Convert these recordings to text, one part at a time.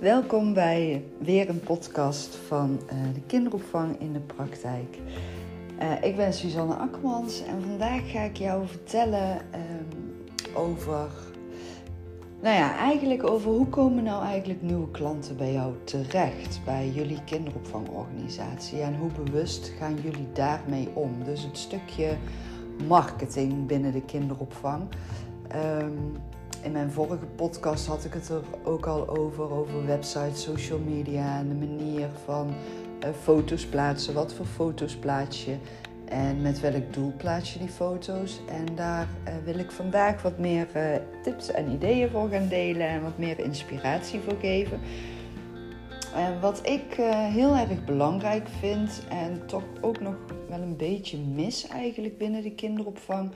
Welkom bij weer een podcast van uh, de kinderopvang in de praktijk. Uh, ik ben Suzanne Akkermans en vandaag ga ik jou vertellen um, over, nou ja, eigenlijk over hoe komen nou eigenlijk nieuwe klanten bij jou terecht bij jullie kinderopvangorganisatie en hoe bewust gaan jullie daarmee om? Dus het stukje marketing binnen de kinderopvang. Um, in mijn vorige podcast had ik het er ook al over, over websites, social media en de manier van uh, foto's plaatsen. Wat voor foto's plaats je en met welk doel plaats je die foto's. En daar uh, wil ik vandaag wat meer uh, tips en ideeën voor gaan delen en wat meer inspiratie voor geven. En wat ik heel erg belangrijk vind en toch ook nog wel een beetje mis eigenlijk binnen de kinderopvang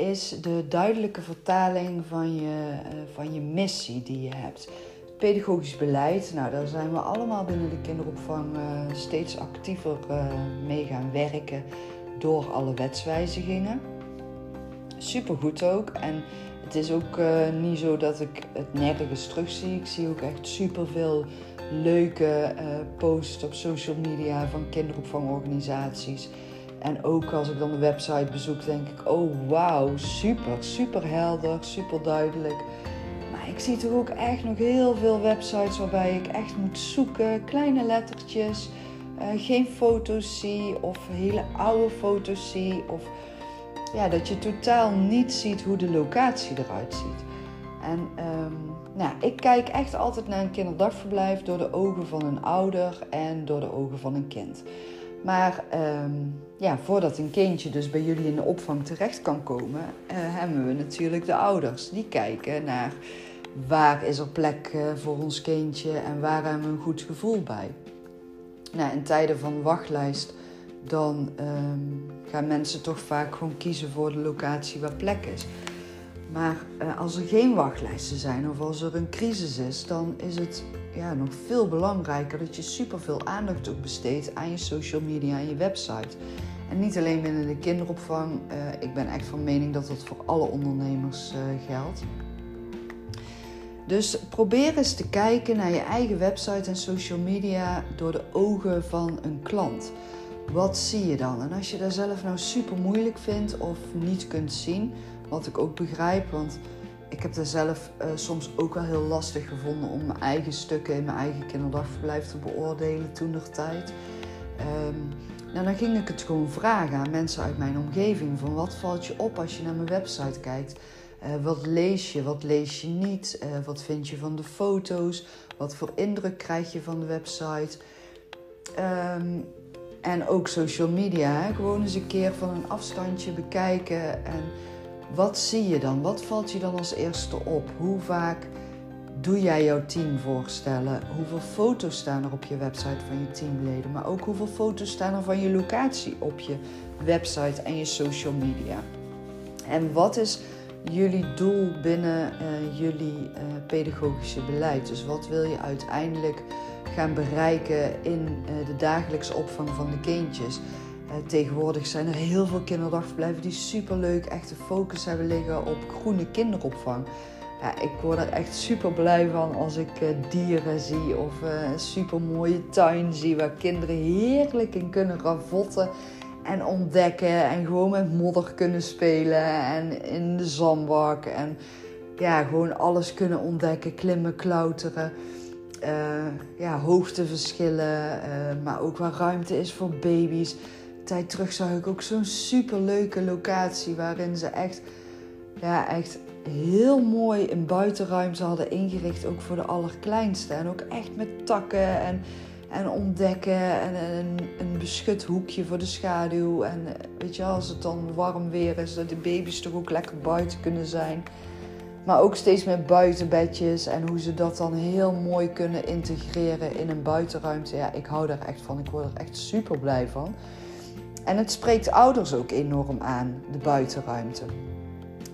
is de duidelijke vertaling van je, uh, van je missie die je hebt. Pedagogisch beleid, nou daar zijn we allemaal binnen de kinderopvang uh, steeds actiever uh, mee gaan werken door alle wetswijzigingen. Supergoed ook. En het is ook niet zo dat ik het nergens terugzie. Ik zie ook echt superveel leuke posts op social media van kinderopvangorganisaties en ook als ik dan de website bezoek, denk ik: oh wauw, super, super helder, super duidelijk. Maar ik zie toch ook echt nog heel veel websites waarbij ik echt moet zoeken, kleine lettertjes, uh, geen foto's zie of hele oude foto's zie. Of ja, dat je totaal niet ziet hoe de locatie eruit ziet. En um, nou, ik kijk echt altijd naar een kinderdagverblijf door de ogen van een ouder en door de ogen van een kind. Maar um, ja, voordat een kindje dus bij jullie in de opvang terecht kan komen, uh, hebben we natuurlijk de ouders. Die kijken naar waar is er plek uh, voor ons kindje en waar hebben we een goed gevoel bij. Nou, in tijden van wachtlijst, dan um, gaan mensen toch vaak gewoon kiezen voor de locatie waar plek is. Maar uh, als er geen wachtlijsten zijn of als er een crisis is, dan is het ja, nog veel belangrijker dat je superveel aandacht ook besteedt aan je social media en je website. En niet alleen binnen de kinderopvang. Uh, ik ben echt van mening dat dat voor alle ondernemers uh, geldt. Dus probeer eens te kijken naar je eigen website en social media door de ogen van een klant. Wat zie je dan? En als je dat zelf nou super moeilijk vindt of niet kunt zien, wat ik ook begrijp, want ik heb daar zelf uh, soms ook wel heel lastig gevonden om mijn eigen stukken in mijn eigen kinderdagverblijf te beoordelen toen der tijd. Um, nou, dan ging ik het gewoon vragen aan mensen uit mijn omgeving: van wat valt je op als je naar mijn website kijkt? Uh, wat lees je, wat lees je niet? Uh, wat vind je van de foto's? Wat voor indruk krijg je van de website? Um, en ook social media. Gewoon eens een keer van een afstandje bekijken en wat zie je dan? Wat valt je dan als eerste op? Hoe vaak doe jij jouw team voorstellen? Hoeveel foto's staan er op je website van je teamleden? Maar ook hoeveel foto's staan er van je locatie op je website en je social media? En wat is jullie doel binnen uh, jullie uh, pedagogische beleid? Dus wat wil je uiteindelijk gaan bereiken in uh, de dagelijkse opvang van de kindjes? Eh, tegenwoordig zijn er heel veel kinderdagverblijven die superleuk echt de focus hebben liggen op groene kinderopvang. Ja, ik word er echt super blij van als ik uh, dieren zie of een super mooie tuin zie waar kinderen heerlijk in kunnen ravotten en ontdekken en gewoon met modder kunnen spelen en in de zandbak en ja, gewoon alles kunnen ontdekken, klimmen, klauteren. Uh, ja, hoogteverschillen, maar ook waar ruimte is voor baby's tijd terug zag ik ook zo'n super leuke locatie waarin ze echt, ja, echt heel mooi een buitenruimte hadden ingericht, ook voor de allerkleinste. En ook echt met takken en, en ontdekken en een, een beschut hoekje voor de schaduw. En weet je, als het dan warm weer is, dat de baby's toch ook lekker buiten kunnen zijn. Maar ook steeds met buitenbedjes en hoe ze dat dan heel mooi kunnen integreren in een buitenruimte. Ja, ik hou daar echt van. Ik word er echt super blij van. En het spreekt ouders ook enorm aan, de buitenruimte.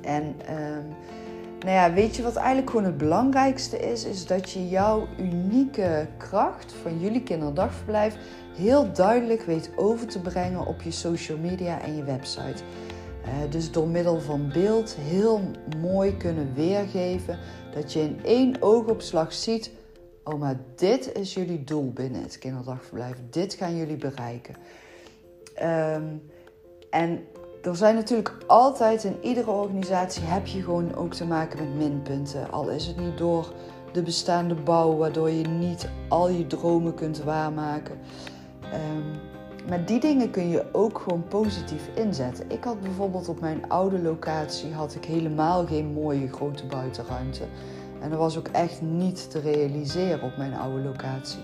En um, nou ja, weet je wat eigenlijk gewoon het belangrijkste is? Is dat je jouw unieke kracht van jullie kinderdagverblijf heel duidelijk weet over te brengen op je social media en je website. Uh, dus door middel van beeld heel mooi kunnen weergeven dat je in één oogopslag ziet oh maar dit is jullie doel binnen het kinderdagverblijf. Dit gaan jullie bereiken. Ehm, en er zijn natuurlijk altijd in iedere organisatie heb je gewoon ook te maken met minpunten. Al is het niet door de bestaande bouw, waardoor je niet al je dromen kunt waarmaken. Um, maar die dingen kun je ook gewoon positief inzetten. Ik had bijvoorbeeld op mijn oude locatie had ik helemaal geen mooie grote buitenruimte. En dat was ook echt niet te realiseren op mijn oude locatie.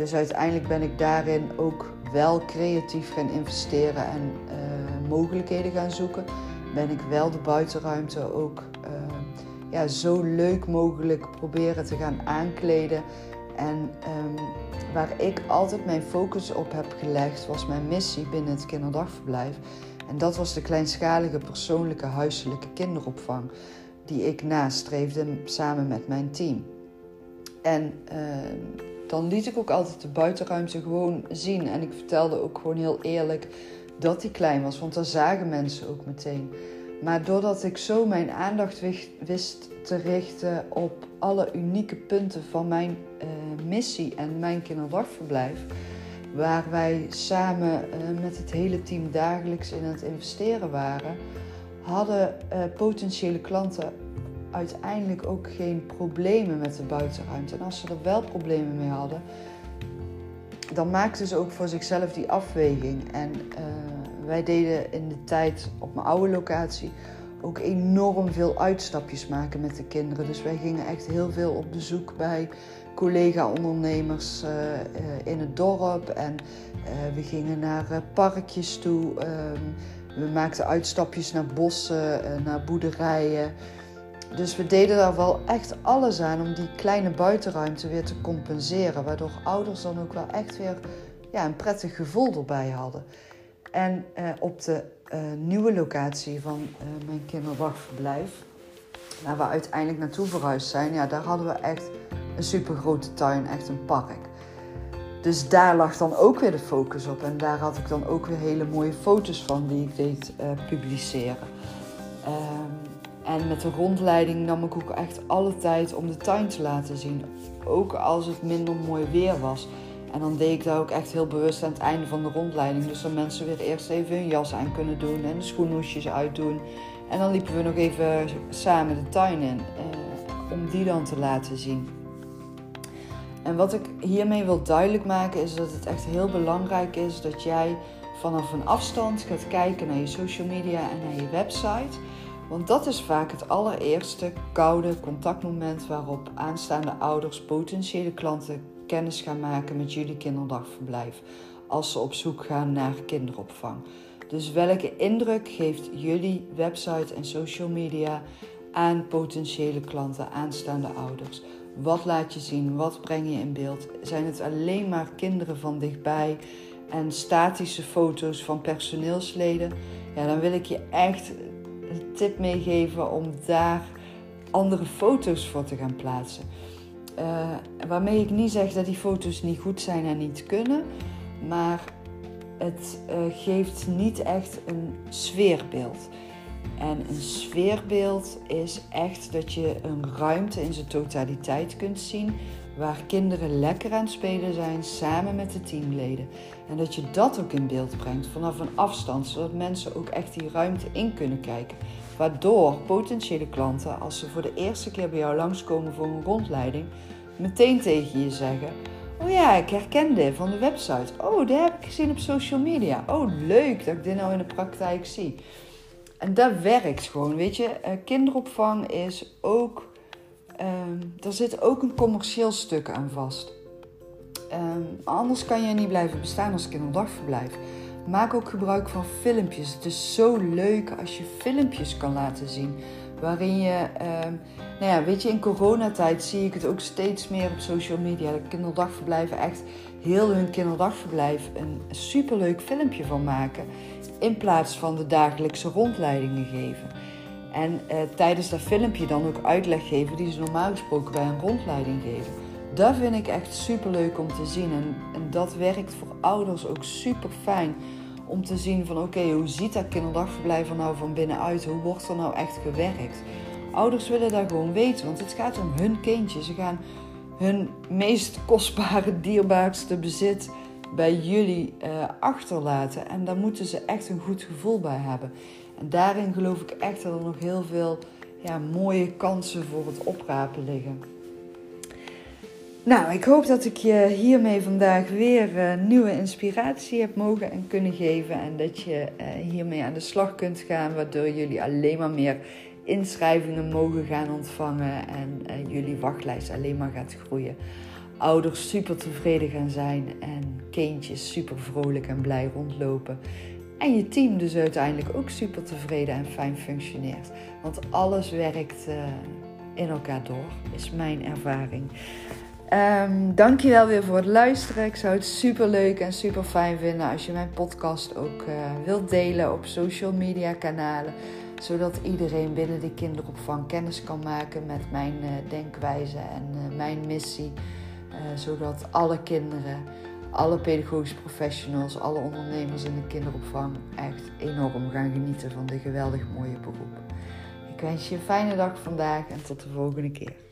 Dus uiteindelijk ben ik daarin ook wel creatief gaan investeren en uh, mogelijkheden gaan zoeken. Ben ik wel de buitenruimte ook uh, ja, zo leuk mogelijk proberen te gaan aankleden. En um, waar ik altijd mijn focus op heb gelegd, was mijn missie binnen het kinderdagverblijf. En dat was de kleinschalige persoonlijke huiselijke kinderopvang die ik nastreefde samen met mijn team. En uh, dan liet ik ook altijd de buitenruimte gewoon zien. En ik vertelde ook gewoon heel eerlijk dat die klein was, want daar zagen mensen ook meteen. Maar doordat ik zo mijn aandacht wist te richten op alle unieke punten van mijn uh, missie en mijn kinderdagverblijf, waar wij samen uh, met het hele team dagelijks in het investeren waren, hadden uh, potentiële klanten uiteindelijk ook geen problemen met de buitenruimte. En als ze er wel problemen mee hadden, dan maakten ze ook voor zichzelf die afweging. En wij deden in de tijd op mijn oude locatie ook enorm veel uitstapjes maken met de kinderen. Dus wij gingen echt heel veel op bezoek bij collega-ondernemers uh, uh, in het dorp. En we gingen naar parkjes toe. Um, we maakten uitstapjes naar bossen, naar boerderijen. Dus we deden daar wel echt alles aan om die kleine buitenruimte weer te compenseren. Waardoor ouders dan ook wel echt weer ja, een prettig gevoel erbij hadden. En op de uh, nieuwe locatie van uh, mijn kinderdagverblijf, waar we uiteindelijk naartoe verhuisd zijn, ja, daar hadden we echt een super grote tuin, echt een park. Dus daar lag dan ook weer de focus op. En daar had ik dan ook weer hele mooie foto's van die ik deed uh, publiceren. Um, en met de rondleiding nam ik ook echt alle tijd om de tuin te laten zien. Ook als het minder mooi weer was. En dan deed ik dat ook echt heel bewust aan het einde van de rondleiding. Dus dat mensen weer eerst even hun jas aan kunnen doen en de schoenhoesjes uitdoen. En dan liepen we nog even samen de tuin in eh, om die dan te laten zien. En wat ik hiermee wil duidelijk maken is dat het echt heel belangrijk is dat jij vanaf een afstand gaat kijken naar je social media en naar je website. Want dat is vaak het allereerste koude contactmoment waarop aanstaande ouders, potentiële klanten kennis gaan maken met jullie kinderdagverblijf als ze op zoek gaan naar kinderopvang. Dus welke indruk geeft jullie website en social media aan potentiële klanten, aanstaande ouders? Wat laat je zien? Wat breng je in beeld? Zijn het alleen maar kinderen van dichtbij en statische foto's van personeelsleden? Ja, dan wil ik je echt een tip meegeven om daar andere foto's voor te gaan plaatsen. Uh, waarmee ik niet zeg dat die foto's niet goed zijn en niet kunnen, maar het uh, geeft niet echt een sfeerbeeld. En een sfeerbeeld is echt dat je een ruimte in zijn totaliteit kunt zien waar kinderen lekker aan het spelen zijn samen met de teamleden. En dat je dat ook in beeld brengt vanaf een afstand, zodat mensen ook echt die ruimte in kunnen kijken. Waardoor potentiële klanten, als ze voor de eerste keer bij jou langskomen voor een rondleiding, meteen tegen je zeggen: Oh ja, ik herken dit van de website. Oh, dit heb ik gezien op social media. Oh, leuk dat ik dit nou in de praktijk zie. En dat werkt gewoon, weet je. Eh, kinderopvang is ook. Um, daar zit ook een commercieel stuk aan vast. Um, anders kan je niet blijven bestaan als kinderdagverblijf. Maak ook gebruik van filmpjes. Het is zo leuk als je filmpjes kan laten zien. Waarin je, uh, nou ja, weet je, in coronatijd zie ik het ook steeds meer op social media. Dat kinderdagverblijven echt heel hun kinderdagverblijf een superleuk filmpje van maken. In plaats van de dagelijkse rondleidingen geven. En uh, tijdens dat filmpje dan ook uitleg geven die ze normaal gesproken bij een rondleiding geven. Dat vind ik echt super leuk om te zien. En, en dat werkt voor ouders ook super fijn om te zien van oké, hoe ziet dat kinderdagverblijf er nou van binnenuit? Hoe wordt er nou echt gewerkt? Ouders willen dat gewoon weten, want het gaat om hun kindje. Ze gaan hun meest kostbare, dierbaarste bezit bij jullie uh, achterlaten. En daar moeten ze echt een goed gevoel bij hebben. En daarin geloof ik echt dat er nog heel veel ja, mooie kansen voor het oprapen liggen. Nou, ik hoop dat ik je hiermee vandaag weer uh, nieuwe inspiratie heb mogen en kunnen geven. En dat je uh, hiermee aan de slag kunt gaan, waardoor jullie alleen maar meer inschrijvingen mogen gaan ontvangen en uh, jullie wachtlijst alleen maar gaat groeien. Ouders super tevreden gaan zijn en kindjes super vrolijk en blij rondlopen. En je team dus uiteindelijk ook super tevreden en fijn functioneert. Want alles werkt in elkaar door, is mijn ervaring. Um, dankjewel weer voor het luisteren. Ik zou het super leuk en super fijn vinden als je mijn podcast ook uh, wilt delen op social media kanalen. Zodat iedereen binnen de kinderopvang kennis kan maken met mijn uh, denkwijze en mijn missie. zodat alle kinderen, alle pedagogische professionals, alle ondernemers in de kinderopvang echt enorm gaan genieten van dit geweldig mooie beroep. Ik wens je een fijne dag vandaag en tot de volgende keer.